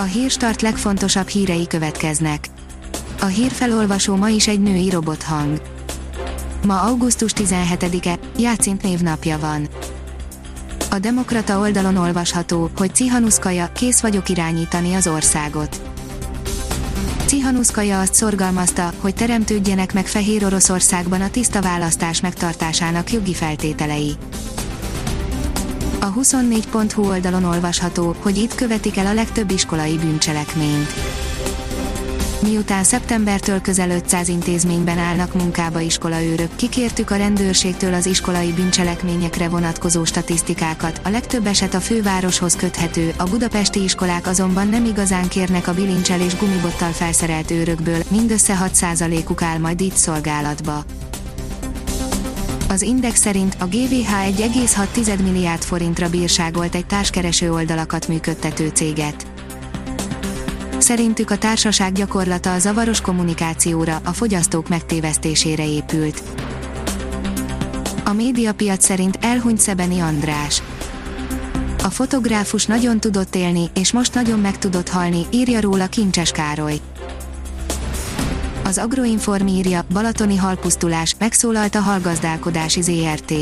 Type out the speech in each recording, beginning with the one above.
A hírstart legfontosabb hírei következnek. A hírfelolvasó ma is egy női robothang. Ma augusztus 17-e, Játszint névnapja van. A Demokrata oldalon olvasható, hogy Cihanuszkaja, kész vagyok irányítani az országot. Cihanuszkaja azt szorgalmazta, hogy teremtődjenek meg Fehér Oroszországban a tiszta választás megtartásának jogi feltételei. A 24.hu oldalon olvasható, hogy itt követik el a legtöbb iskolai bűncselekményt. Miután szeptembertől közel 500 intézményben állnak munkába iskolaőrök, kikértük a rendőrségtől az iskolai bűncselekményekre vonatkozó statisztikákat, a legtöbb eset a fővároshoz köthető, a budapesti iskolák azonban nem igazán kérnek a bilincsel és gumibottal felszerelt őrökből, mindössze 6%-uk áll majd itt szolgálatba. Az Index szerint a GVH 1,6 milliárd forintra bírságolt egy társkereső oldalakat működtető céget. Szerintük a társaság gyakorlata a zavaros kommunikációra, a fogyasztók megtévesztésére épült. A médiapiac szerint elhunyt Szebeni András. A fotográfus nagyon tudott élni, és most nagyon meg tudott halni, írja róla Kincses Károly. Az Agroinform írja, Balatoni halpusztulás, megszólalt a halgazdálkodási ZRT.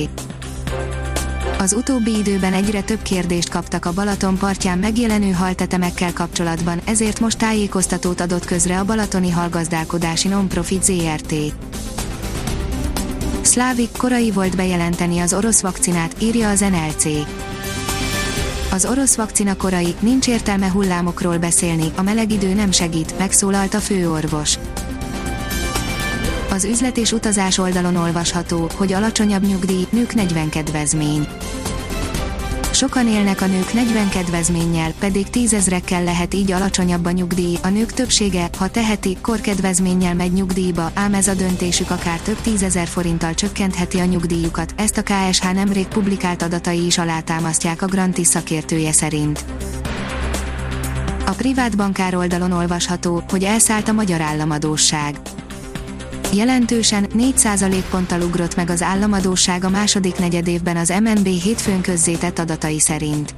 Az utóbbi időben egyre több kérdést kaptak a Balaton partján megjelenő haltetemekkel kapcsolatban, ezért most tájékoztatót adott közre a Balatoni Halgazdálkodási Nonprofit ZRT. Szlávik korai volt bejelenteni az orosz vakcinát, írja az NLC. Az orosz vakcina korai, nincs értelme hullámokról beszélni, a meleg idő nem segít, megszólalt a főorvos. Az üzlet és utazás oldalon olvasható, hogy alacsonyabb nyugdíj, nők 40 kedvezmény. Sokan élnek a nők 40 kedvezménnyel, pedig tízezrekkel lehet így alacsonyabb a nyugdíj. A nők többsége, ha teheti, korkedvezménnyel megy nyugdíjba, ám ez a döntésük akár több tízezer forinttal csökkentheti a nyugdíjukat. Ezt a KSH nemrég publikált adatai is alátámasztják a Grantis szakértője szerint. A privát bankár oldalon olvasható, hogy elszállt a magyar államadóság Jelentősen 4% ponttal ugrott meg az államadóság a második negyedévben az MNB hétfőn közzétett adatai szerint.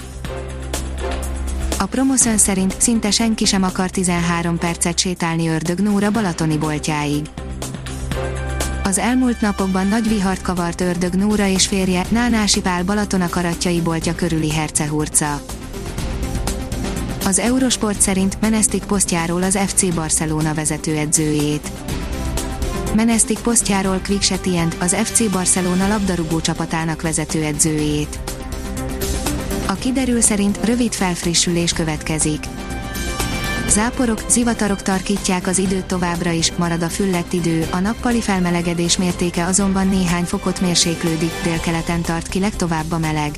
A Promoszön szerint szinte senki sem akar 13 percet sétálni Ördög Nóra balatoni boltjáig. Az elmúlt napokban nagy vihart kavart Ördög Nóra és férje Nánási Pál Balaton akaratjai boltja körüli hercehurca. Az Eurosport szerint menesztik posztjáról az FC Barcelona vezetőedzőjét. Menesztik posztjáról Quick az FC Barcelona labdarúgó csapatának vezetőedzőjét. A kiderül szerint rövid felfrissülés következik. Záporok, zivatarok tarkítják az időt továbbra is, marad a füllett idő, a nappali felmelegedés mértéke azonban néhány fokot mérséklődik, délkeleten tart ki legtovább a meleg.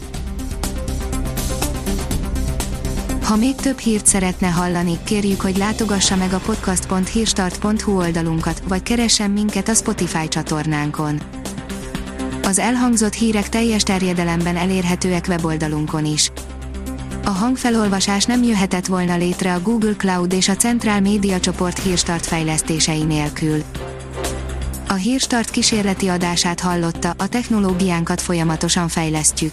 Ha még több hírt szeretne hallani, kérjük, hogy látogassa meg a podcast.hírstart.hu oldalunkat, vagy keressen minket a Spotify csatornánkon. Az elhangzott hírek teljes terjedelemben elérhetőek weboldalunkon is. A hangfelolvasás nem jöhetett volna létre a Google Cloud és a Centrál Média csoport hírstart fejlesztései nélkül. A hírstart kísérleti adását hallotta, a technológiánkat folyamatosan fejlesztjük.